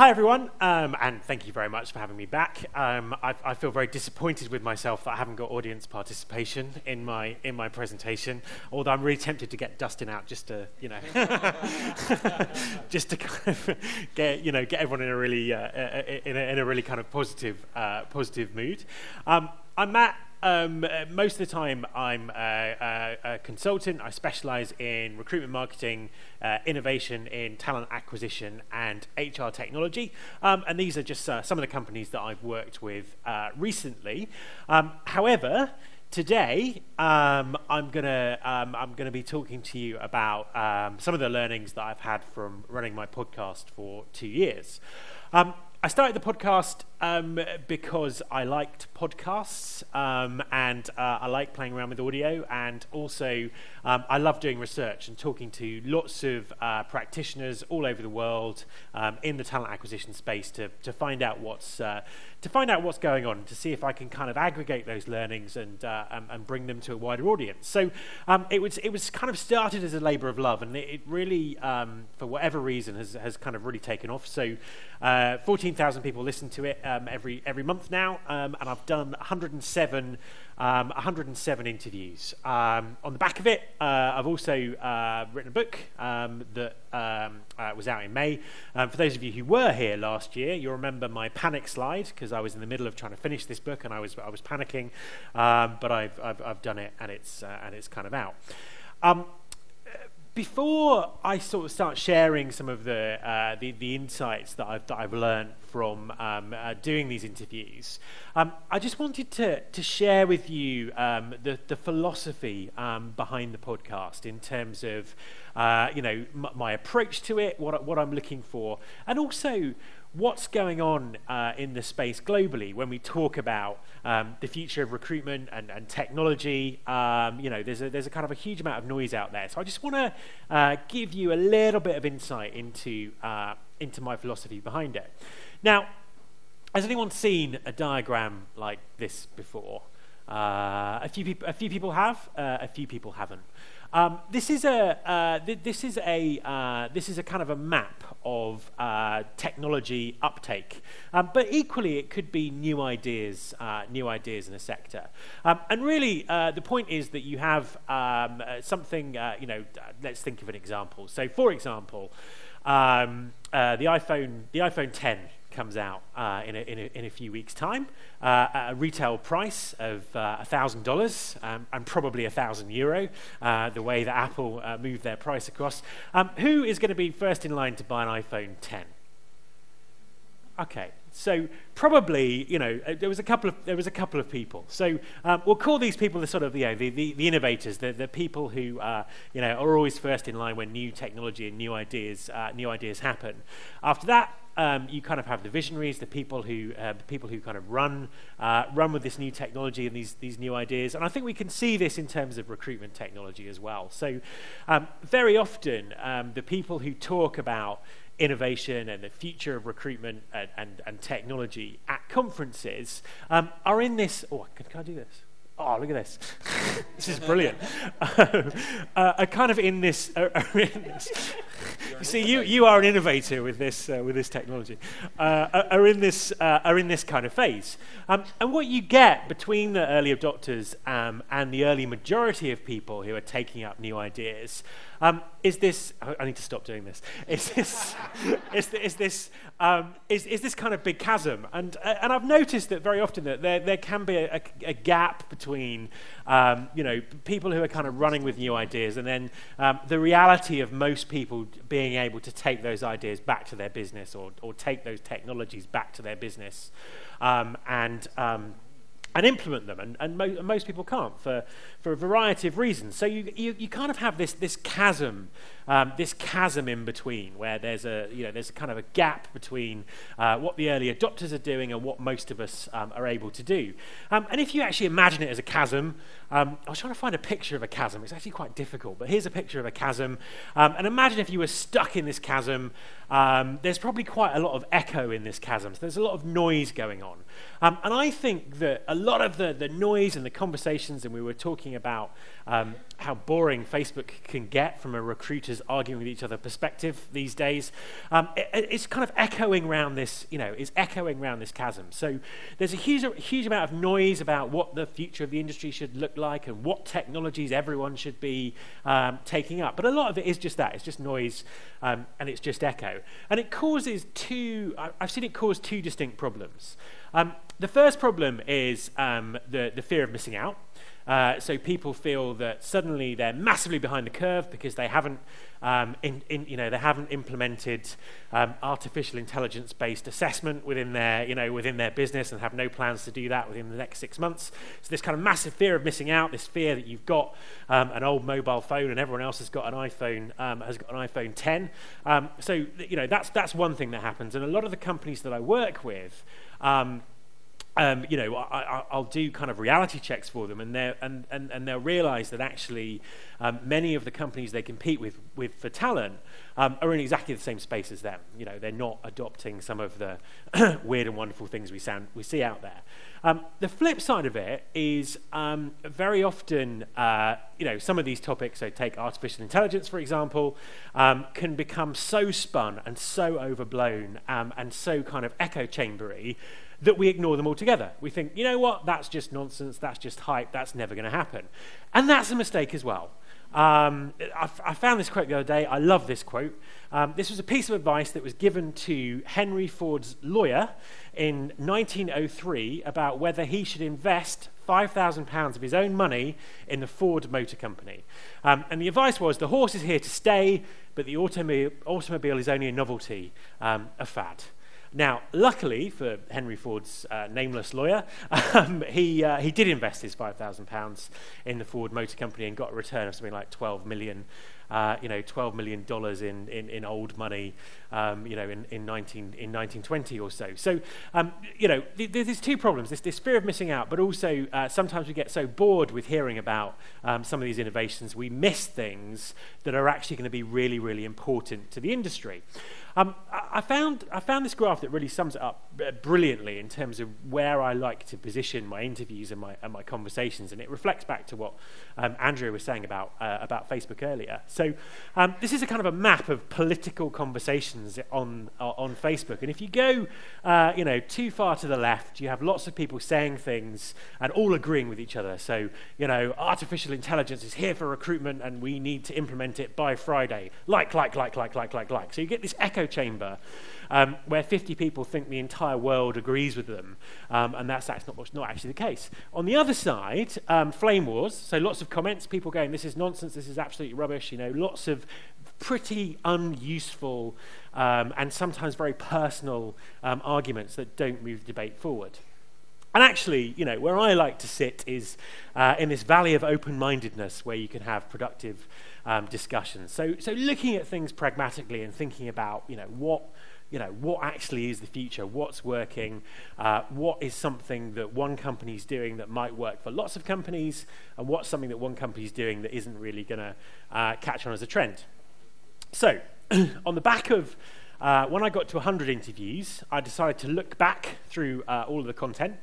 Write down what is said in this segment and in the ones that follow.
hi, everyone, um, and thank you very much for having me back. Um, I, I, feel very disappointed with myself that I haven't got audience participation in my in my presentation. Although I'm really tempted to get Dustin out just to you know, just to kind of get you know get everyone in a really uh, in, a, in, a, really kind of positive uh, positive mood. Um, I'm Matt. Um, uh, most of the time, I'm a, a, consultant. I specialize in recruitment marketing, uh, innovation in talent acquisition, and HR technology. Um, and these are just uh, some of the companies that I've worked with uh, recently. Um, however, today um, I'm gonna um, I'm gonna be talking to you about um, some of the learnings that I've had from running my podcast for two years. I started the podcast um, because I liked podcasts um, and uh, I like playing around with audio, and also um, I love doing research and talking to lots of uh, practitioners all over the world um, in the talent acquisition space to, to find out what's uh, to find out what's going on, to see if I can kind of aggregate those learnings and uh, and, bring them to a wider audience. So um, it was it was kind of started as a labour of love, and it, it really, um, for whatever reason, has has kind of really taken off. So uh, 14,000 people listen to it um, every every month now, um, and I've done 107 um, 107 interviews. Um, on the back of it, uh, I've also uh, written a book um, that um, uh, was out in May. Um, for those of you who were here last year, you'll remember my panic slide because I was in the middle of trying to finish this book and I was I was panicking, um, but I've, I've, I've done it and it's uh, and it's kind of out before I sort of start sharing some of the uh, the, the, insights that I've that I've learned from um, uh, doing these interviews, um, I just wanted to to share with you um, the the philosophy um, behind the podcast in terms of uh, you know my approach to it, what what I'm looking for, and also what's going on uh, in the space globally when we talk about um, the future of recruitment and, and technology. Um, you know, there's a, there's a kind of a huge amount of noise out there. So I just want to uh, give you a little bit of insight into, uh, into my philosophy behind it. Now, has anyone seen a diagram like this before? Uh, a, few peop- a few people have, uh, a few people haven't. Um, this is a uh, th- this is a uh, this is a kind of a map of uh, technology uptake, um, but equally it could be new ideas, uh, new ideas in a sector. Um, and really, uh, the point is that you have um, something. you know, let's think of an example. So, for example, um, the iPhone the iPhone 10 comes out uh, in, a, in, a, in, a, few weeks' time uh, at a retail price of uh, $1,000 um, and probably 1,000 euro, uh, the way that Apple uh, moved their price across. Um, who is going to be first in line to buy an iPhone 10? Okay, so probably, you know, uh, there was a couple of there was a couple of people. So um, we'll call these people the sort of you know the, the, the innovators, the, the people who uh, you know are always first in line when new technology and new ideas uh, new ideas happen. After that, um, you kind of have the visionaries, the people who, uh, the people who kind of run, uh, run with this new technology and these, these new ideas. And I think we can see this in terms of recruitment technology as well. So um, very often, um, the people who talk about innovation and the future of recruitment and, and, and technology at conferences um, are in this, oh, can, can I do this? oh, look at this. this is brilliant. uh, are kind of in this. Uh, in this. See, you, you are an innovator with this, uh, with this technology. Uh, are, in this, uh, are in this kind of phase. Um, and what you get between the early adopters um, and the early majority of people who are taking up new ideas um, is this, I need to stop doing this, is this, is, is, this, um, is, is this kind of big chasm. And, uh, and I've noticed that very often that there, there can be a, a gap between, um, you know, people who are kind of running with new ideas and then um, the reality of most people being able to take those ideas back to their business or, or take those technologies back to their business. Um, and um, and implement them. And, and, mo- and, most people can't for, for a variety of reasons. So you, you, you kind of have this, this chasm, um, this chasm in between where there's a, you know, there's a kind of a gap between uh, what the early adopters are doing and what most of us um, are able to do. Um, and if you actually imagine it as a chasm, um, I was trying to find a picture of a chasm. It's actually quite difficult, but here's a picture of a chasm. Um, and imagine if you were stuck in this chasm um, there's probably quite a lot of echo in this chasm. So there's a lot of noise going on. And I think that a lot of the, the noise and the conversations, and we were talking about um, how boring Facebook can get from a recruiter's arguing with each other perspective these days, um, it, it's kind of echoing around this, you know, it's echoing around this chasm. So there's a huge, huge amount of noise about what the future of the industry should look like and what technologies everyone should be um, taking up. But a lot of it is just that. It's just noise um, and it's just echo. And it causes two, I've seen it cause two distinct problems. Um, the first problem is um, the, the fear of missing out. Uh, so people feel that suddenly they're massively behind the curve because they haven't, um, in, in, you know, they haven't implemented um, artificial intelligence-based assessment within their, you know, within their business and have no plans to do that within the next six months. So this kind of massive fear of missing out, this fear that you've got um, an old mobile phone and everyone else has got an iPhone, um, has got an iPhone 10. Um, so you know that's that's one thing that happens, and a lot of the companies that I work with. Um, um, you know, I, will do kind of reality checks for them, and, and, and, and they'll realize that actually um, many of the companies they compete with, with for talent um, are in exactly the same space as them. You know, they're not adopting some of the weird and wonderful things we, sound, we see out there. Um, the flip side of it is um, very often, uh, you know, some of these topics, so take artificial intelligence, for example, um, can become so spun and so overblown and so kind of echo chambery that we ignore them altogether. We think, you know what, that's just nonsense, that's just hype, that's never going to happen. And that's a mistake as well. Um, I, I, found this quote the other day. I love this quote. Um, this was a piece of advice that was given to Henry Ford's lawyer in 1903 about whether he should invest £5,000 of his own money in the Ford Motor Company. Um, and the advice was the horse is here to stay, but the automobile, automobile is only a novelty, um, a fad. Now, luckily for Henry Ford's uh, nameless lawyer, um, he, uh, he did invest his £5,000 in the Ford Motor Company and got a return of something like 12 million, uh, you know, $12 million in, in, in old money, um, you know, in, in, 19, in 1920 or so. So, um, you know, th- there's two problems, this, this fear of missing out, but also uh, sometimes we get so bored with hearing about um, some of these innovations, we miss things that are actually going to be really, really important to the industry. Um, I, found, I found this graph that really sums it up brilliantly in terms of where I like to position my interviews and my, and my conversations, and it reflects back to what um, Andrea was saying about, uh, about Facebook earlier. So um, this is a kind of a map of political conversations on, uh, on Facebook, and if you go uh, you know, too far to the left, you have lots of people saying things and all agreeing with each other. So, you know, artificial intelligence is here for recruitment and we need to implement it by Friday. Like, like, like, like, like, like, like. So you get this echo echo chamber um, where 50 people think the entire world agrees with them, um, and that's, that's not, not actually the case. On the other side, um, flame wars, so lots of comments, people going, this is nonsense, this is absolutely rubbish, you know, lots of pretty unuseful um, and sometimes very personal um, arguments that don't move the debate forward. And actually, you know, where I like to sit is uh, in this valley of open mindedness where you can have productive um, discussions. So, so looking at things pragmatically and thinking about, you know, what, you know, what actually is the future, what's working, uh, what is something that one company is doing that might work for lots of companies, and what's something that one company is doing that isn't really going to uh, catch on as a trend. So, on the back of uh, when I got to 100 interviews, I decided to look back through uh, all of the content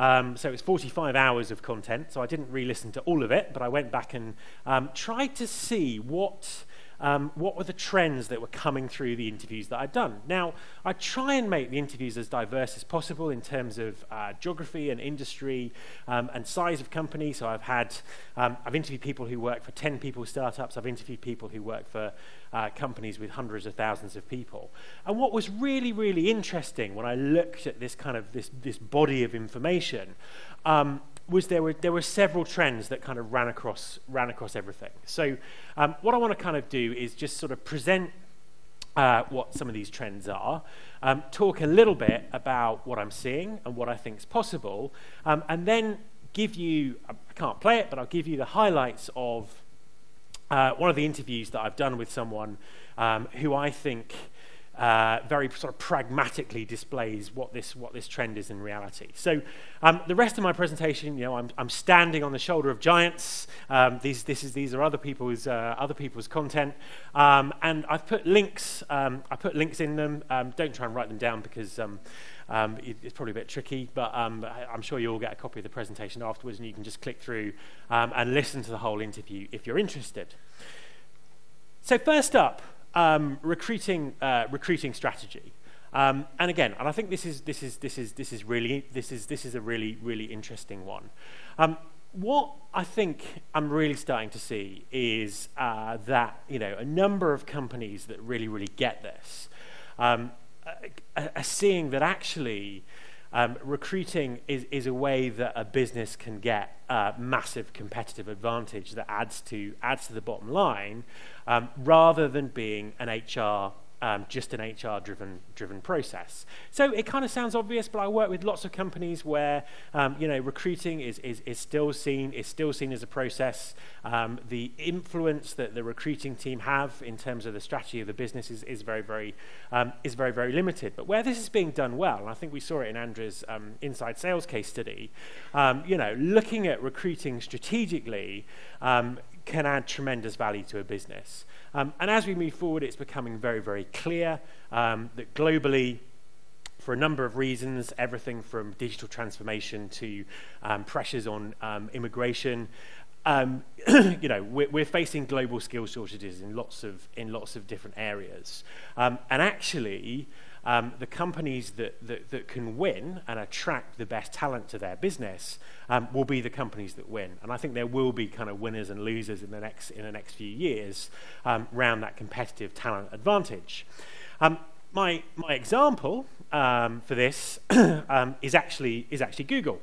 um, so it's 45 hours of content, so I didn't re listen to all of it, but I went back and um, tried to see what. Um, what were the trends that were coming through the interviews that I'd done? Now, I try and make the interviews as diverse as possible in terms of uh, geography and industry um, and size of company. So I've had, um, I've interviewed people who work for 10 people startups. I've interviewed people who work for uh, companies with hundreds of thousands of people. And what was really, really interesting when I looked at this kind of this, this body of information um, was there were, there were several trends that kind of ran across, ran across everything. So um, what I want to kind of do is just sort of present uh, what some of these trends are, um, talk a little bit about what I'm seeing and what I think is possible, um, and then give you, I can't play it, but I'll give you the highlights of uh, one of the interviews that I've done with someone um, who I think uh, very sort of pragmatically displays what this, what this trend is in reality. So um, the rest of my presentation, you know, I'm, I'm standing on the shoulder of giants. Um, these, this is, these are other people's, uh, other people's content. Um, and I've put links, um, I put links in them. Um, don't try and write them down because um, um, it, it's probably a bit tricky, but um, I'm sure you'll get a copy of the presentation afterwards and you can just click through um, and listen to the whole interview if you're interested. So first up, um, recruiting, uh, recruiting strategy. Um, and again, and I think this is, this is, this is, this is really, this is, this is a really, really interesting one. Um, what I think I'm really starting to see is uh, that, you know, a number of companies that really, really get this um, are, are seeing that actually um, recruiting is, is a way that a business can get massive competitive advantage that adds to, adds to the bottom line um, rather than being an HR um, just an HR driven driven process. So it kind of sounds obvious, but I work with lots of companies where um, you know recruiting is, is, is still seen is still seen as a process. Um, the influence that the recruiting team have in terms of the strategy of the business is, is very very um, is very very limited. But where this is being done well, and I think we saw it in Andrea's um, inside sales case study, um, you know, looking at recruiting strategically can add tremendous value to a business. Um, and as we move forward, it's becoming very, very clear um, that globally, for a number of reasons, everything from digital transformation to um, pressures on um, immigration, um, you know, we're, we're facing global skill shortages in lots of, in lots of different areas. Um, and actually, um, the companies that, that, that, can win and attract the best talent to their business um, will be the companies that win. And I think there will be kind of winners and losers in the next, in the next few years um, around that competitive talent advantage. Um, my, my example um, for this um, is, actually, is actually Google.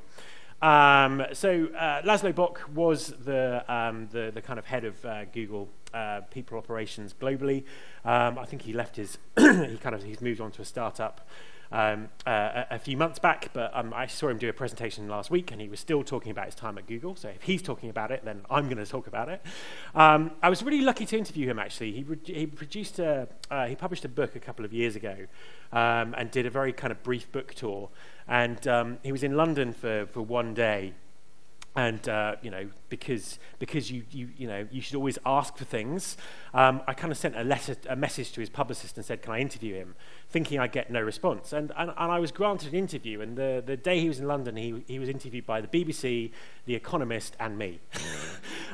Um, so uh, Laszlo Bock was the, um, the, the kind of head of uh, Google uh, people operations globally. Um, I think he left his, he kind of, he's moved on to a startup um, uh, a, a, few months back, but um, I saw him do a presentation last week and he was still talking about his time at Google. So if he's talking about it, then I'm going to talk about it. Um, I was really lucky to interview him actually. He, he produced a, uh, he published a book a couple of years ago um, and did a very kind of brief book tour. And um, he was in London for, for one day. And, uh, you know, because, because you, you, you know, you should always ask for things, um, I kind of sent a, letter, a message to his publicist and said, can I interview him? Thinking I'd get no response. And and, and I was granted an interview and the the day he was in London he he was interviewed by the BBC the Economist and me.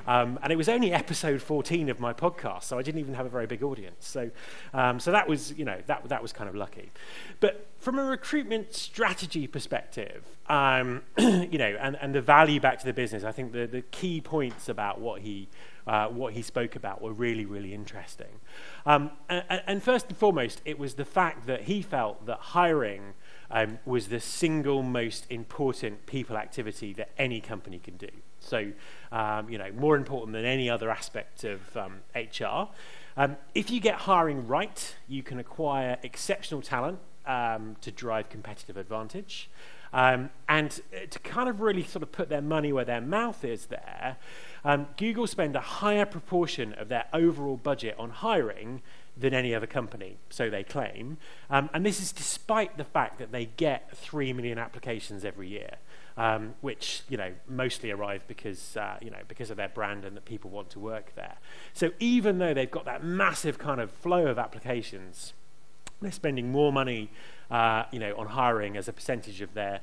Um, and it was only episode 14 of my podcast so I didn't even have a very big audience. So um, so that was you know that that was kind of lucky. But from a recruitment strategy perspective, um, you know, and, and the value back to the business, I think the, the key points about what he, uh, what he spoke about were really, really interesting. Um, and, and, first and foremost, it was the fact that he felt that hiring um, was the single most important people activity that any company can do. So, um, you know, more important than any other aspect of HR. Um, um, if you get hiring right, you can acquire exceptional talent um, to drive competitive advantage. Um, and uh, to kind of really sort of put their money where their mouth is there, um, Google spend a higher proportion of their overall budget on hiring than any other company, so they claim. Um, and this is despite the fact that they get 3 million applications every year. Um, which you know mostly arrive because uh, you know because of their brand and that people want to work there. So even though they've got that massive kind of flow of applications, they're spending more money, uh, you know, on hiring as a percentage of their,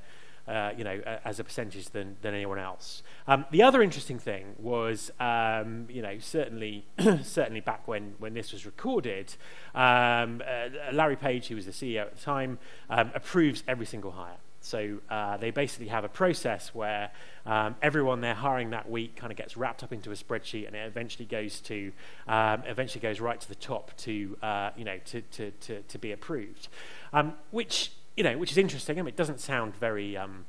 uh, you know, as a percentage than, than anyone else. Um, the other interesting thing was, um, you know, certainly, certainly back when, when this was recorded, um, uh, Larry Page, who was the CEO at the time, um, approves every single hire. So uh, they basically have a process where um, everyone they're hiring that week kind of gets wrapped up into a spreadsheet, and it eventually goes to um, eventually goes right to the top to uh, you know to, to, to, to be approved, um, which you know which is interesting. I mean, it doesn't sound very um,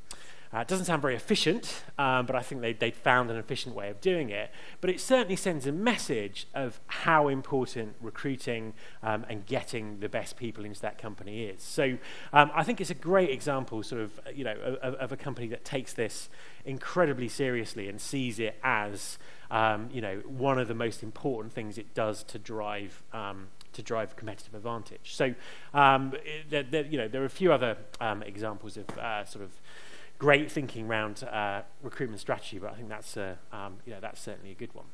uh, it doesn't sound very efficient, um, but I think they, they'd found an efficient way of doing it. But it certainly sends a message of how important recruiting um, and getting the best people into that company is. So um, I think it's a great example, sort of, you know, of, of, a company that takes this incredibly seriously and sees it as, um, you know, one of the most important things it does to drive um, to drive competitive advantage. So, um, there, you know, there are a few other um, examples of uh, sort of great thinking around uh, recruitment strategy, but I think that's, uh, um, you know, that's certainly a good one.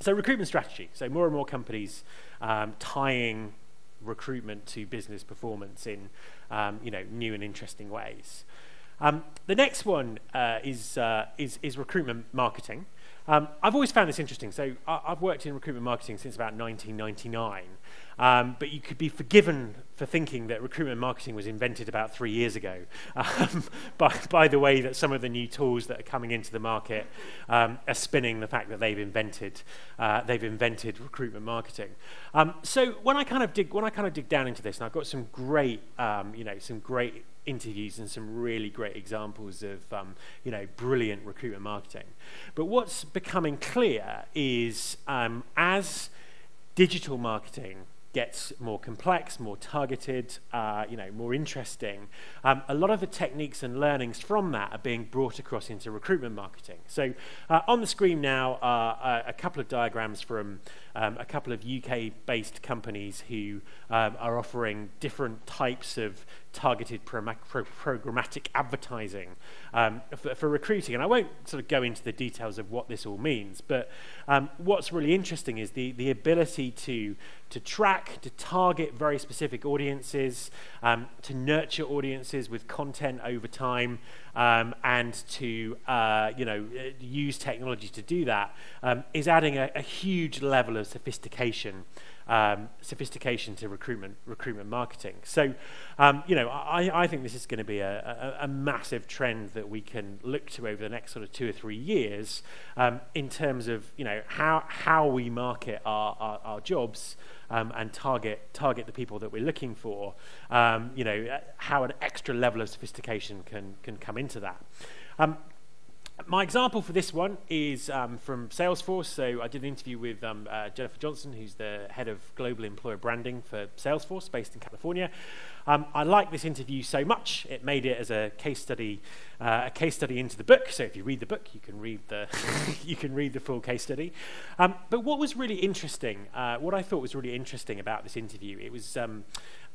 So recruitment strategy. So more and more companies um, tying recruitment to business performance in, um, you know, new and interesting ways. Um, the next one uh, is, uh, is, is recruitment marketing. Um, I've always found this interesting. So I, have worked in recruitment marketing since about 1999. Um, but you could be forgiven for thinking that recruitment marketing was invented about three years ago um, by, by the way that some of the new tools that are coming into the market um, are spinning the fact that they've invented, uh, they've invented recruitment marketing. Um, so when I kind of dig, when I kind of dig down into this, and I've got some great, um, you know, some great interviews and some really great examples of um, you know brilliant recruitment marketing. But what's becoming clear is um, as digital marketing gets more complex, more targeted, uh, you know, more interesting. Um, a lot of the techniques and learnings from that are being brought across into recruitment marketing. So uh, on the screen now are a couple of diagrams from um, a couple of UK-based companies who um, are offering different types of targeted pro pro programmatic advertising um, for, for, recruiting. And I won't sort of go into the details of what this all means, but um, what's really interesting is the, the ability to, to track, to target very specific audiences, um, to nurture audiences with content over time, um, and to uh, you know use technology to do that um, is adding a, a huge level of sophistication um, sophistication to recruitment recruitment marketing. So, um, you know, I, I think this is going to be a, a, a, massive trend that we can look to over the next sort of two or three years um, in terms of you know how how we market our, our, our jobs. Um, and target target the people that we're looking for. Um, you know how an extra level of sophistication can can come into that. Um, my example for this one is um, from Salesforce. So I did an interview with um, uh, Jennifer Johnson, who's the head of global employer branding for Salesforce, based in California. Um, I like this interview so much; it made it as a case study, uh, a case study into the book. So if you read the book, you can read the you can read the full case study. Um, but what was really interesting, uh, what I thought was really interesting about this interview, it was.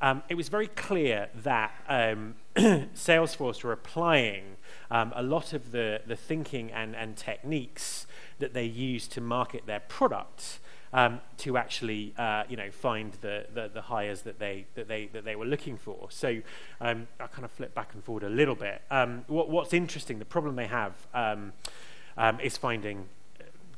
Um, it was very clear that um, Salesforce were applying um, a lot of the, the thinking and, and techniques that they use to market their product um, to actually uh, you know find the, the, the, hires that they that they that they were looking for. So um, I kind of flip back and forward a little bit. Um, what, what's interesting, the problem they have um, um, is finding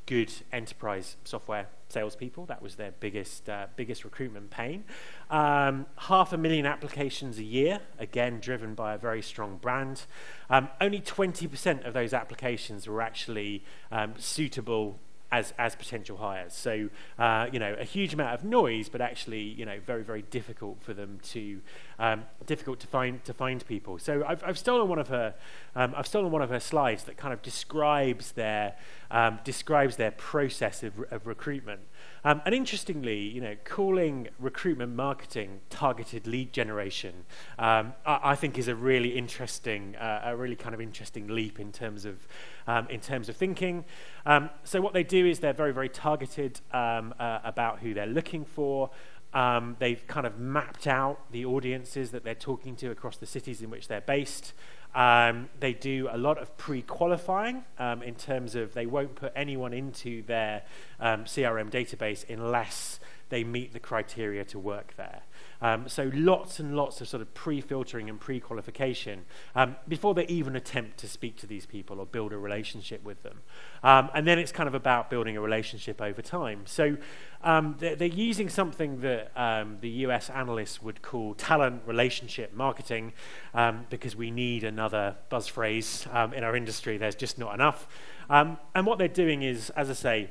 good enterprise software salespeople. That was their biggest, uh, biggest recruitment pain. Um, half a million applications a year, again, driven by a very strong brand. Um, only 20% of those applications were actually um, suitable as, as potential hires. So, uh, you know, a huge amount of noise, but actually, you know, very, very difficult for them to, um, difficult to find, to find people. So I've, I've stolen one of her, um, I've stolen one of her slides that kind of describes their, um, describes their process of, of recruitment. Um, and interestingly, you know, calling recruitment marketing targeted lead generation, um, I, I, think is a really interesting, uh, a really kind of interesting leap in terms of, um, in terms of thinking. Um, so what they do is they're very, very targeted um, uh, about who they're looking for. Um, they've kind of mapped out the audiences that they're talking to across the cities in which they're based. Um, they do a lot of pre-qualifying um, in terms of they won't put anyone into their um, CRM database unless they meet the criteria to work there. Um, so lots and lots of sort of pre-filtering and pre-qualification um, before they even attempt to speak to these people or build a relationship with them. Um, and then it's kind of about building a relationship over time. So um, they're, they're, using something that um, the US analysts would call talent relationship marketing um, because we need another buzz phrase in our industry. There's just not enough. and what they're doing is, as I say,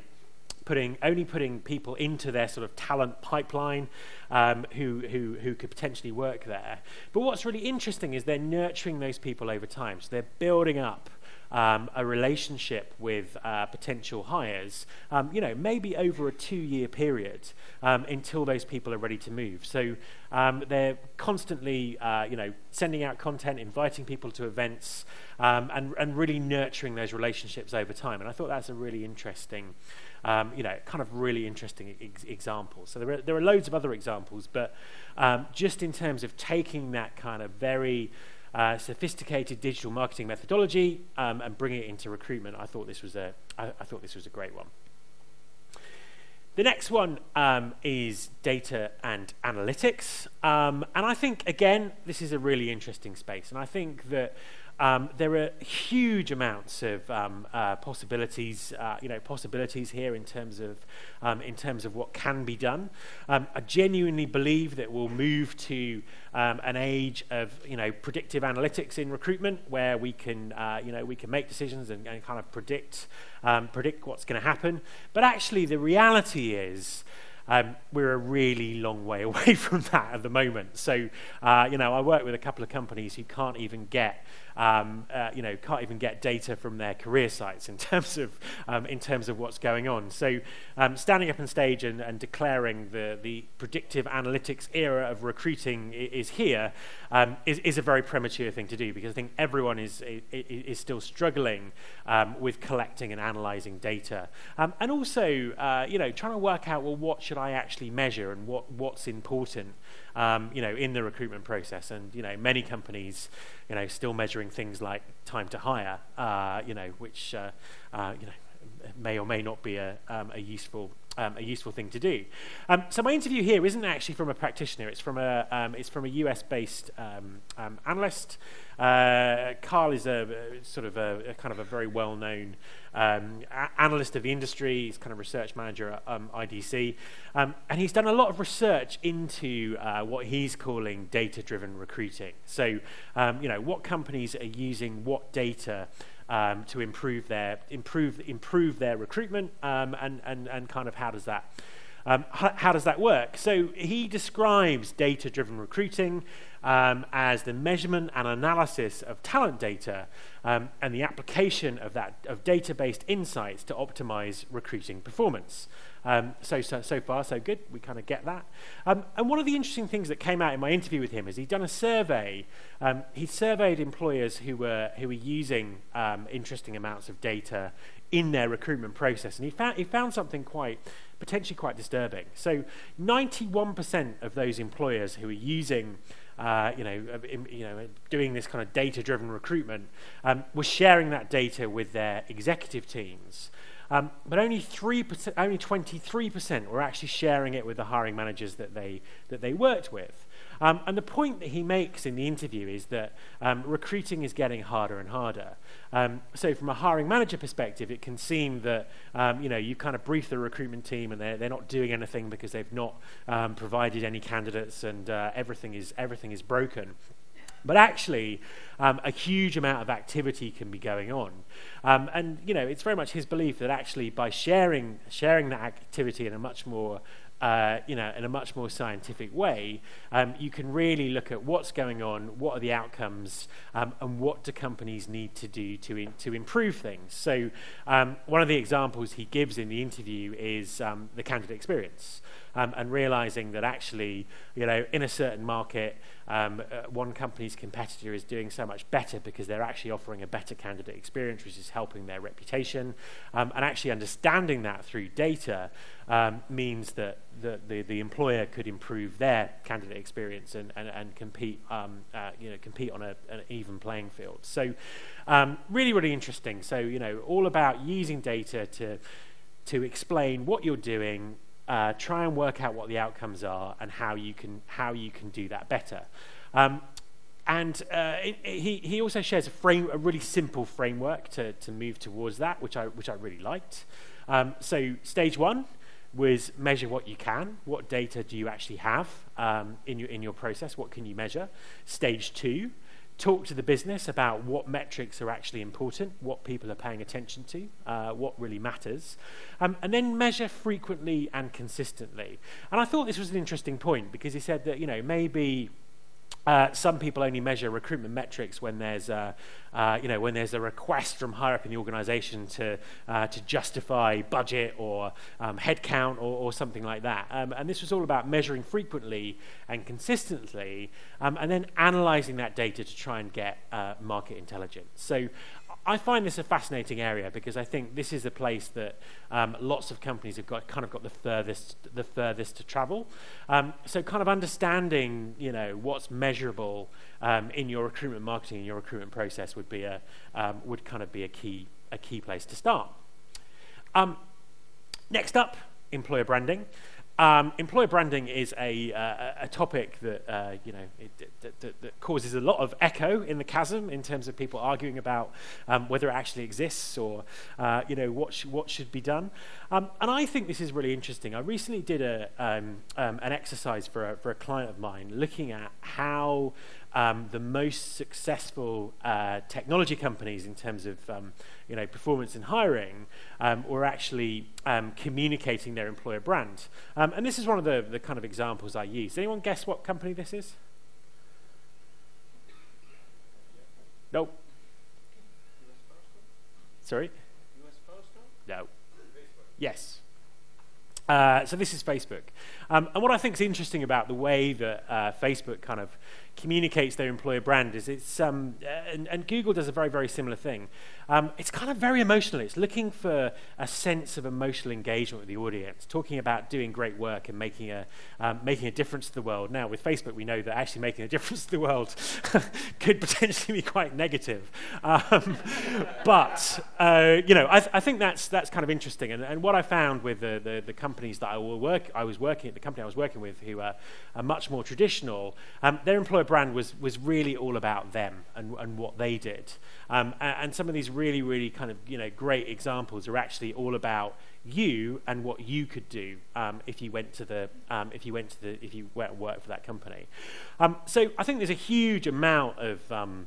putting, only putting people into their sort of talent pipeline um, who, who, who could potentially work there. But what's really interesting is they're nurturing those people over time. So they're building up um, a relationship with uh, potential hires, um, you know, maybe over a two-year period um, until those people are ready to move. So um, they're constantly, uh, you know, sending out content, inviting people to events, um, and, and really nurturing those relationships over time. And I thought that's a really interesting, um, you know, kind of really interesting ex- example. So there are, there are loads of other examples, but just in terms of taking that kind of very uh, sophisticated digital marketing methodology um, and bring it into recruitment. I thought this was a, I, I thought this was a great one. The next one um, is data and analytics. Um, and I think, again, this is a really interesting space. And I think that um, there are huge amounts of um, uh, possibilities, uh, you know, possibilities here in terms of um, in terms of what can be done. Um, I genuinely believe that we'll move to um, an age of you know predictive analytics in recruitment, where we can uh, you know we can make decisions and, and kind of predict um, predict what's going to happen. But actually, the reality is. Um, we're a really long way away from that at the moment. So, uh, you know, I work with a couple of companies who can't even get um, uh, you know, can't even get data from their career sites in terms of, um, in terms of what's going on. So um, standing up on stage and, and declaring the, the predictive analytics era of recruiting is here um, is, is a very premature thing to do because I think everyone is, is, is still struggling um, with collecting and analyzing data. Um, and also, uh, you know, trying to work out, well, what should I actually measure and what, what's important um, you know, in the recruitment process. And you know, many companies, you know, still measuring things like time to hire, uh, you know, which uh, uh, you know may or may not be a, um, a useful um, a useful thing to do. Um, so my interview here isn't actually from a practitioner. It's from a um, it's from a US-based um, um, analyst. Uh, Carl is a, a sort of a, a, kind of a very well-known um, analyst of the industry. He's kind of research manager at IDC, and he's done a lot of research into uh, what he's calling data-driven recruiting. So you know what companies are using what data um, to improve their improve improve their recruitment um, and, and and kind of how does that um, how, how, does that work? So he describes data-driven recruiting um, as the measurement and analysis of talent data um, and the application of that of data-based insights to optimize recruiting performance. Um, so, so, so far, so good. We kind of get that. Um, and one of the interesting things that came out in my interview with him is he'd done a survey. Um, he surveyed employers who were who were using um, interesting amounts of data in their recruitment process, and he found he found something quite potentially quite disturbing. So, 91% of those employers who are using uh, you know, uh, you know, doing this kind of data-driven recruitment, um, were sharing that data with their executive teams. Um, but only three percent, only 23% were actually sharing it with the hiring managers that they that they worked with. Um, and the point that he makes in the interview is that um, recruiting is getting harder and harder. Um, so from a hiring manager perspective, it can seem that um, you know you kind of brief the recruitment team and they're, they're not doing anything because they've not um, provided any candidates and uh, everything is everything is broken. But actually, um, a huge amount of activity can be going on. Um, and, you know, it's very much his belief that actually by sharing, sharing that activity in a much more uh, you know, in a much more scientific way, um, you can really look at what's going on, what are the outcomes, um, and what do companies need to do to, in, to improve things. So, um, one of the examples he gives in the interview is um, the candidate experience um, and realizing that actually, you know, in a certain market, um, uh, one company's competitor is doing so much better because they're actually offering a better candidate experience, which is helping their reputation. Um, and actually understanding that through data um, means that the, the, the, employer could improve their candidate experience and, and, and compete, um, uh, you know, compete on a, an even playing field. So um, really, really interesting. So, you know, all about using data to, to explain what you're doing, uh, try and work out what the outcomes are and how you can, how you can do that better. Um, and uh, he, he also shares a frame, a really simple framework to, to move towards that, which I, which I really liked. Um, so stage one was measure what you can. What data do you actually have um, in, your, in your process? What can you measure? Stage two talk to the business about what metrics are actually important, what people are paying attention to, uh, what really matters, um, and then measure frequently and consistently. And I thought this was an interesting point because he said that, you know, maybe Uh, some people only measure recruitment metrics when there's a, uh, you know, when there's a request from higher up in the organization to, uh, to justify budget or um, headcount or, or something like that. Um, and this was all about measuring frequently and consistently um, and then analyzing that data to try and get uh, market intelligence. So I find this a fascinating area because I think this is a place that um, lots of companies have got kind of got the furthest the furthest to travel. Um, so kind of understanding you know what's measurable um, in your recruitment marketing and your recruitment process would be a um, would kind of be a key a key place to start. Um, next up, employer branding. Um, employer branding is a, uh, a topic that uh, you know it, that, that, that, causes a lot of echo in the chasm in terms of people arguing about um, whether it actually exists or uh, you know what sh- what should be done. Um, and I think this is really interesting. I recently did a um, um, an exercise for a, for a client of mine looking at how um, the most successful uh, technology companies in terms of you know, performance in hiring um, were actually um, communicating their employer brand. Um, and this is one of the, the kind of examples I use. Anyone guess what company this is? Nope. Sorry? No. Yes. Uh, so this is Facebook. Um, and what I think is interesting about the way that uh, Facebook kind of communicates their employer brand is it's, um, and, and, Google does a very, very similar thing. Um, it's kind of very emotional. It's looking for a sense of emotional engagement with the audience, talking about doing great work and making a, um, making a difference to the world. Now, with Facebook, we know that actually making a difference to the world could potentially be quite negative. Um, but, uh, you know, I, th- I, think that's, that's kind of interesting. And, and what I found with the, the, the, companies that I, will work, I was working at, the company I was working with, who are, are much more traditional, um, their employer brand was, was really all about them and, and what they did. Um, and, and, some of these really, really kind of, you know, great examples are actually all about you and what you could do um, if you went to the, um, if you went to the, if you went and worked for that company. Um, so I think there's a huge amount of, um,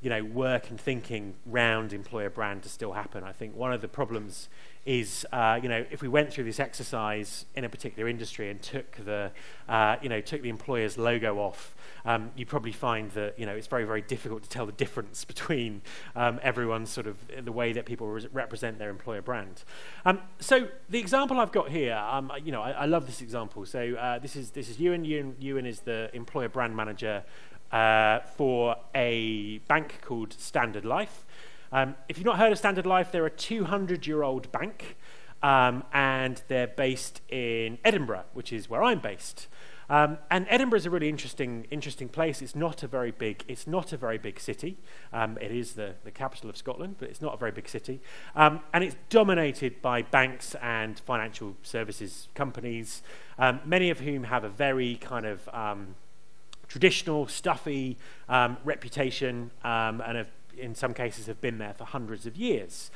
you know, work and thinking round employer brand to still happen. I think one of the problems is, uh, you know, if we went through this exercise in a particular industry and took the, uh, you know, took the employer's logo off, um, you probably find that, you know, it's very, very difficult to tell the difference between um, everyone's sort of the way that people re- represent their employer brand. Um, so the example I've got here, um, you know, I, I, love this example. So uh, this is this is Ewan. Ewan. Ewan is the employer brand manager uh, for a bank called Standard Life. Um, if you've not heard of Standard Life, they're a 200 year old bank um, and they're based in Edinburgh, which is where I'm based. Um, and Edinburgh is a really interesting, interesting place. It's not a very big, it's not a very big city. Um, it is the, the capital of Scotland, but it's not a very big city. Um, and it's dominated by banks and financial services companies, um, many of whom have a very kind of um, traditional, stuffy um, reputation and have, in some cases have been there for hundreds of years.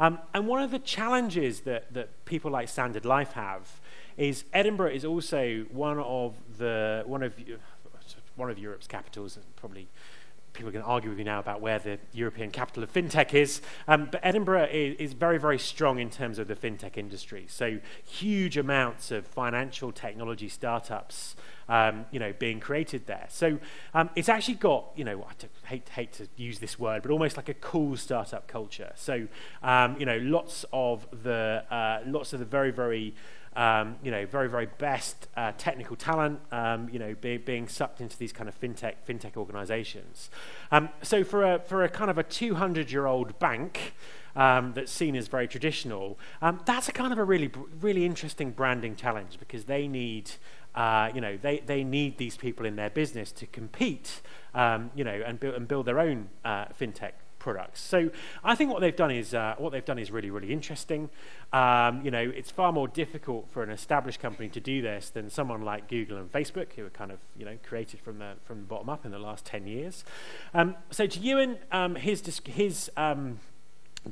Um, and one of the challenges that, that people like Standard Life have is Edinburgh is also one of the one of one of Europe's capitals, and probably people can argue with you now about where the European capital of fintech is. Um, but Edinburgh is, is, very, very strong in terms of the fintech industry. So huge amounts of financial technology startups, um, you know, being created there. So um, it's actually got, you know, I hate, hate to use this word, but almost like a cool startup culture. So, um, you know, lots of the, uh, lots of the very, very um, you know, very, very best uh, technical talent, um, you know, be, being sucked into these kind of fintech, fintech organizations. Um, so for a, for a kind of a 200-year-old bank um, that's seen as very traditional, um, that's a kind of a really, really interesting branding challenge because they need, uh, you know, they, they need these people in their business to compete, um, you know, and, bu- and build their own uh, fintech products. So I think what they've done is uh, what they've done is really really interesting. Um, you know, it's far more difficult for an established company to do this than someone like Google and Facebook, who are kind of you know created from the from the bottom up in the last ten years. Um, so to Ewan, um, his his um,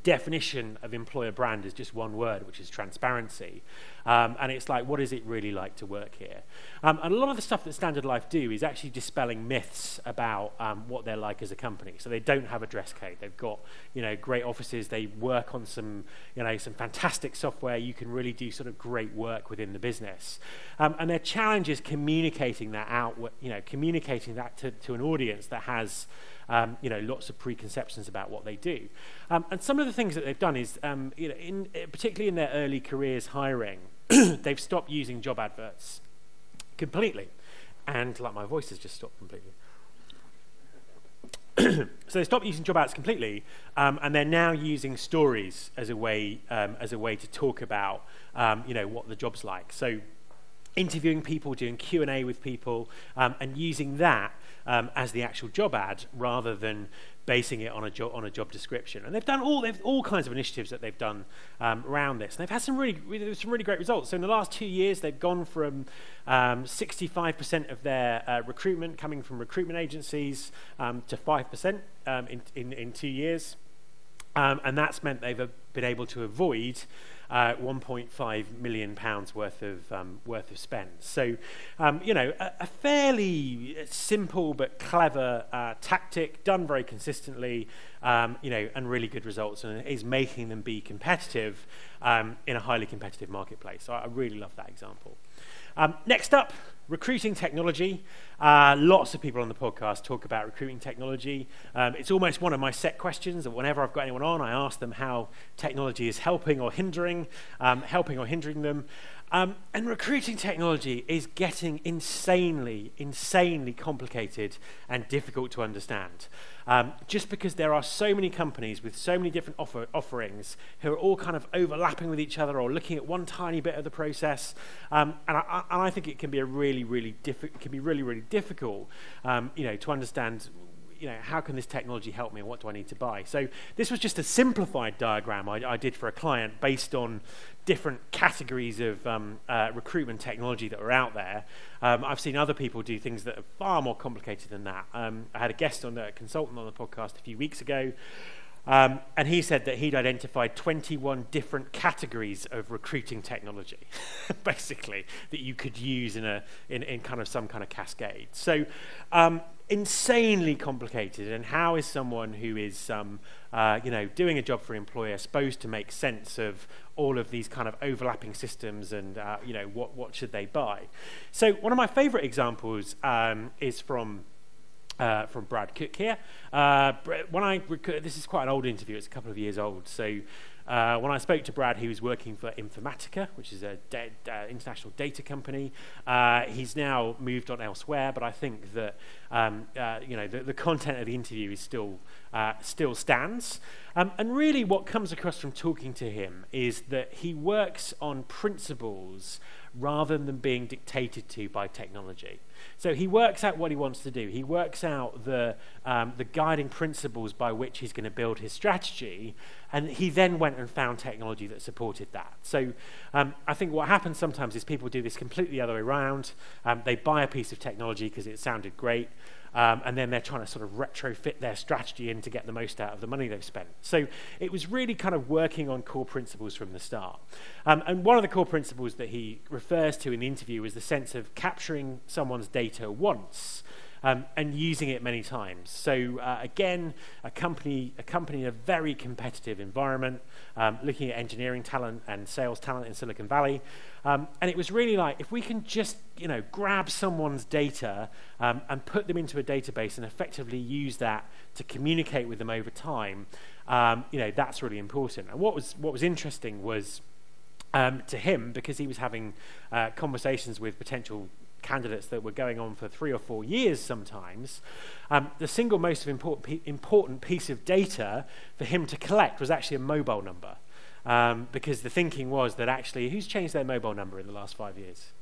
definition of employer brand is just one word, which is transparency. Um, and it's like, what is it really like to work here? Um, and a lot of the stuff that Standard Life do is actually dispelling myths about um, what they're like as a company. So they don't have a dress code. They've got, you know, great offices. They work on some, you know, some fantastic software. You can really do sort of great work within the business. Um, and their challenge is communicating that out, you know, communicating that to, to an audience that has, um, you know, lots of preconceptions about what they do. Um, and some of the things that they've done is, um, you know, in, particularly in their early careers hiring, they've stopped using job adverts completely. And like my voice has just stopped completely. so they stopped using job ads completely, um, and they're now using stories as a way um, as a way to talk about um, you know what the job's like. So interviewing people, doing Q and A with people, um, and using that um, as the actual job ad rather than basing it on a job on a job description. And they've done all they've all kinds of initiatives that they've done um, around this, and they've had some really, some really great results. So in the last two years, they've gone from 65% um, of their uh, recruitment coming from recruitment agencies um, to 5% um, in, in, in two years. Um, and that's meant they've been able to avoid uh, 1.5 million pounds worth of um, worth of spend. So, um, you know, a, a, fairly simple but clever uh, tactic done very consistently, um, you know, and really good results, and is making them be competitive um, in a highly competitive marketplace. So I really love that example. Um, next up, recruiting technology. Uh, lots of people on the podcast talk about recruiting technology. Um, it's almost one of my set questions that whenever I've got anyone on, I ask them how technology is helping or hindering, um, helping or hindering them. Um, and recruiting technology is getting insanely, insanely complicated and difficult to understand. Um, just because there are so many companies with so many different offer offerings who are all kind of overlapping with each other or looking at one tiny bit of the process. Um, and, I, and, I, think it can be a really, really difficult, can be really, really difficult, um, you know, to understand you know, how can this technology help me and what do I need to buy? So this was just a simplified diagram I, I did for a client based on different categories of um, uh, recruitment technology that are out there. Um, I've seen other people do things that are far more complicated than that. Um, I had a guest on a consultant on the podcast a few weeks ago, um, and he said that he'd identified 21 different categories of recruiting technology, basically, that you could use in, a, in, in kind of some kind of cascade. So um, insanely complicated. And how is someone who is, um, uh, you know, doing a job for an employer supposed to make sense of all of these kind of overlapping systems and, uh, you know, what, what should they buy? So one of my favorite examples um, is from uh, from Brad Cook here. Uh, when I this is quite an old interview; it's a couple of years old. So uh, when I spoke to Brad, he was working for Informatica, which is an uh, international data company. Uh, he's now moved on elsewhere, but I think that um, uh, you know the, the, content of the interview is still still stands. Um, and really, what comes across from talking to him is that he works on principles rather than being dictated to by technology. So he works out what he wants to do. He works out the, um, the guiding principles by which he's going to build his strategy, and he then went and found technology that supported that. So um, I think what happens sometimes is people do this completely the other way around. Um, they buy a piece of technology because it sounded great. Um, and then they're trying to sort of retrofit their strategy in to get the most out of the money they've spent. So it was really kind of working on core principles from the start. Um, and one of the core principles that he refers to in the interview is the sense of capturing someone's data once um, and using it many times. So uh, again, a company, a company in a very competitive environment, um, looking at engineering talent and sales talent in Silicon Valley. Um, and it was really like, if we can just, you know, grab someone's data um, and put them into a database and effectively use that to communicate with them over time, um, you know, that's really important. And what was, what was interesting was um, to him, because he was having uh, conversations with potential candidates that were going on for three or four years sometimes, um, the single most important, important piece of data for him to collect was actually a mobile number. Um, because the thinking was that actually, who's changed their mobile number in the last five years?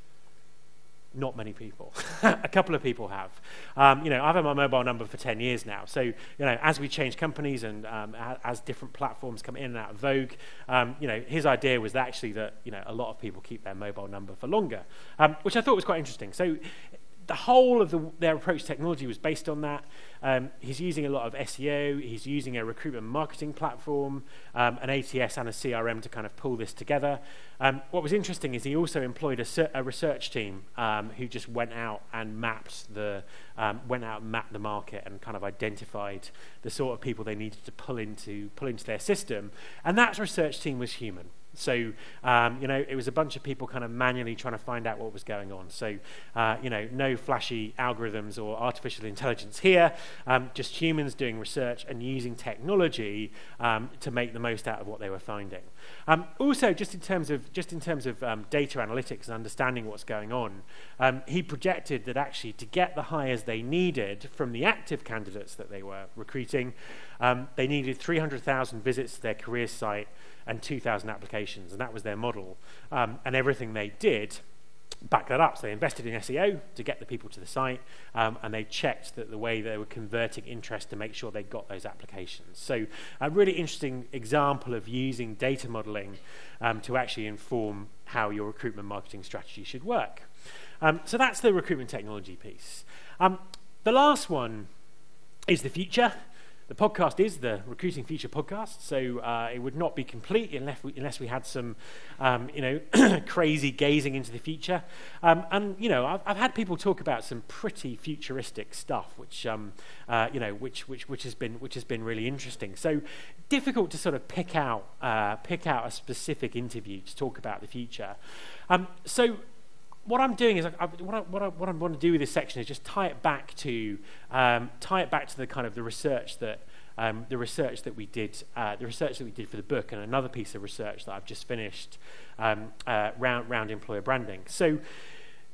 Not many people. a couple of people have. Um, you know, I've had my mobile number for 10 years now. So, you know, as we change companies and um, as different platforms come in and out of vogue, um, you know, his idea was that actually that, you know, a lot of people keep their mobile number for longer, um, which I thought was quite interesting. So the whole of the, their approach to technology was based on that. Um, he's using a lot of SEO. He's using a recruitment marketing platform, um, an ATS and a CRM to kind of pull this together. Um, what was interesting is he also employed a, a research team um, who just went out and mapped the um, went out and mapped the market and kind of identified the sort of people they needed to pull into pull into their system. And that research team was human. So, um, you know, it was a bunch of people kind of manually trying to find out what was going on. So, uh, you know, no flashy algorithms or artificial intelligence here, um, just humans doing research and using technology um, to make the most out of what they were finding. Um, also, just in terms of, just in terms of um, data analytics and understanding what's going on, um, he projected that actually to get the hires they needed from the active candidates that they were recruiting, they needed 300,000 visits to their career site and 2,000 applications, and that was their model. Um, and everything they did back that up. So they invested in SEO to get the people to the site, um, and they checked that the way they were converting interest to make sure they got those applications. So a really interesting example of using data modeling um, to actually inform how your recruitment marketing strategy should work. Um, so that's the recruitment technology piece. Um, the last one is the future. The podcast is the Recruiting Future podcast, so uh, it would not be complete unless we, unless we had some, um, you know, crazy gazing into the future. Um, and you know, I've, I've, had people talk about some pretty futuristic stuff, which um, uh, you know, which, which which has been which has been really interesting. So difficult to sort of pick out uh, pick out a specific interview to talk about the future. Um, so what I'm doing is I, what, I, what, I, what I want to do with this section is just tie it back to um, tie it back to the kind of the research that um, the research that we did uh, the research that we did for the book and another piece of research that I've just finished um, uh, round round employer branding. So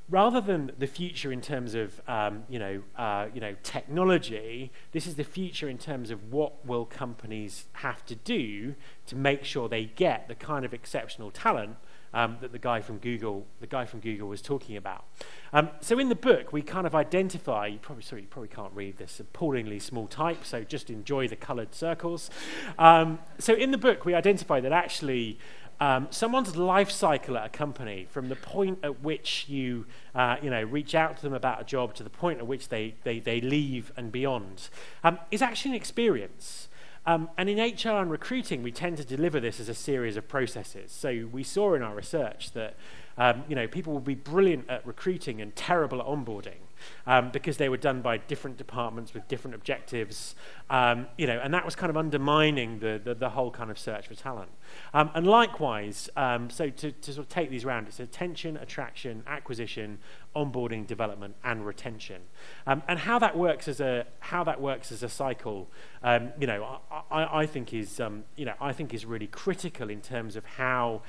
rather than the future in terms of um, you know uh, you know technology, this is the future in terms of what will companies have to do to make sure they get the kind of exceptional talent um, that the guy from Google, the guy from Google was talking about. Um, so in the book, we kind of identify. You probably sorry, you probably can't read this appallingly small type. So just enjoy the coloured circles. Um, so in the book, we identify that actually. Um, someone's life cycle at a company, from the point at which you, uh, you know, reach out to them about a job to the point at which they, they, they leave and beyond, um, is actually an experience. Um, and in HR and recruiting, we tend to deliver this as a series of processes. So we saw in our research that um, you know, people will be brilliant at recruiting and terrible at onboarding um, because they were done by different departments with different objectives, um, you know, and that was kind of undermining the, the, the whole kind of search for talent. Um, and likewise, um, so to, to sort of take these around, it's attention, attraction, acquisition, onboarding, development, and retention. Um, and how that works as a how that works as a cycle, um, you know, I, I think is you know I think is really critical in terms of how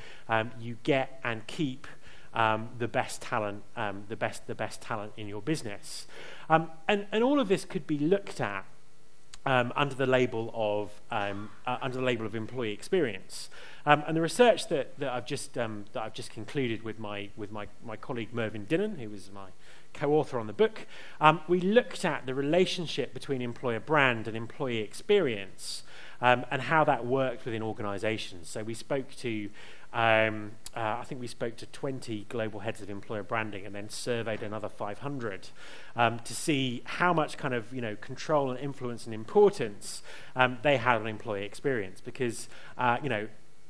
you get and keep um, the best talent, um, the best the best talent in your business, um, and and all of this could be looked at um, under the label of um, uh, under the label of employee experience. Um, and the research that, that I've just that I've just concluded with my with my, my colleague Mervyn Dinnen, who was my co-author on the book, we looked at the relationship between employer brand and employee experience, um, and how that worked within organisations. So we spoke to um, uh, I think we spoke to 20 global heads of employer branding and then surveyed another 500 um, to see how much kind of you know control and influence and importance um, they had on employee experience because uh, you know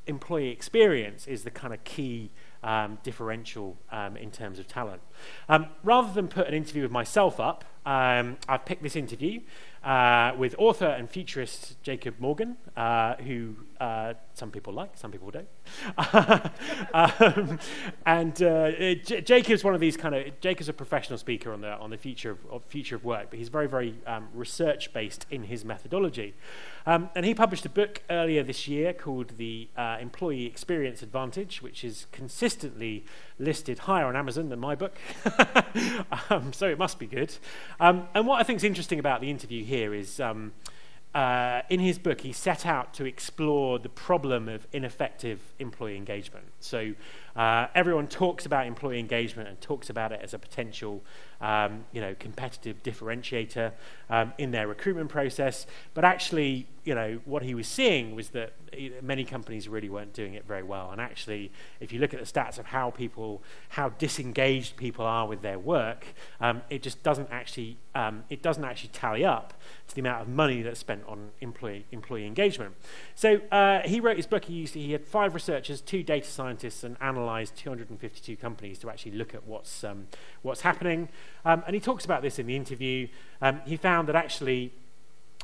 employee experience is the kind of key um, differential um, in terms of talent. Um, rather than put an interview with myself up, um, I've picked this interview uh, with author and futurist Jacob Morgan, uh, who uh, some people like, some people don't. um, and uh, J- Jacob's one of these kind of Jacob's a professional speaker on the on the future of, of future of work, but he's very very um, research based in his methodology. Um, and he published a book earlier this year called The uh, Employee Experience Advantage, which is consistently listed higher on Amazon than my book. um, so it must be good. Um, and what I think is interesting about the interview here is um, uh, in his book, he set out to explore the problem of ineffective employee engagement. So uh, everyone talks about employee engagement and talks about it as a potential um, you know, competitive differentiator um, in their recruitment process. But actually, you know, what he was seeing was that many companies really weren't doing it very well. And actually, if you look at the stats of how people, how disengaged people are with their work, um, it just doesn't actually, um, it doesn't actually tally up to the amount of money that's spent on employee employee engagement. So uh, he wrote his book. He, used, he had five researchers, two data scientists, and analysed 252 companies to actually look at what's um, what's happening. Um, and he talks about this in the interview. Um, he found that actually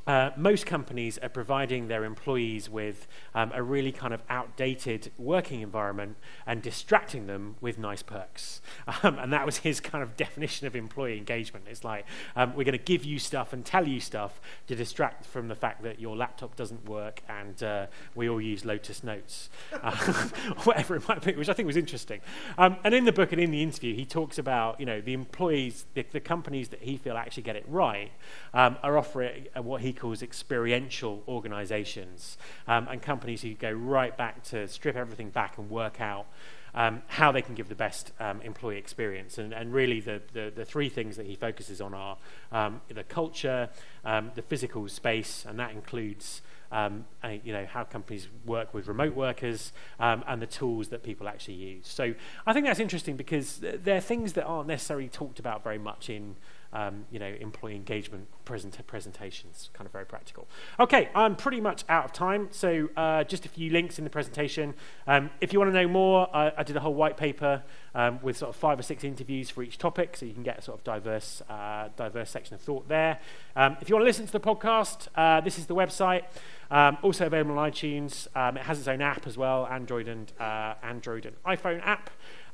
uh, most companies are providing their employees with um, a really kind of outdated working environment and distracting them with nice perks. Um, and that was his kind of definition of employee engagement. It's like, um, we're going to give you stuff and tell you stuff to distract from the fact that your laptop doesn't work and uh, we all use Lotus Notes, uh, whatever it might be, which I think was interesting. Um, and in the book and in the interview, he talks about, you know, the employees, the, the companies that he feel actually get it right um, are offering what he calls experiential organizations um, and companies who go right back to strip everything back and work out um, how they can give the best um, employee experience. And, and really, the, the, the, three things that he focuses on are um, the culture, um, the physical space, and that includes um, you know, how companies work with remote workers um, and the tools that people actually use. So I think that's interesting because they're things that aren't necessarily talked about very much in um, you know, employee engagement present presentations, kind of very practical. Okay, I'm pretty much out of time, so uh, just a few links in the presentation. Um, if you want to know more, I, I, did a whole white paper um, with sort of five or six interviews for each topic, so you can get a sort of diverse, uh, diverse section of thought there. Um, if you want to listen to the podcast, uh, this is the website. Um, also available on iTunes. Um, it has its own app as well, Android and uh, Android and iPhone app.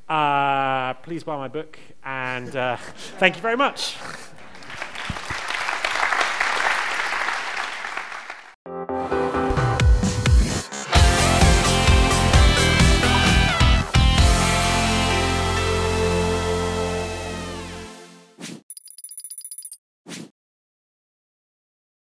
Uh, please buy my book, and uh, thank you very much.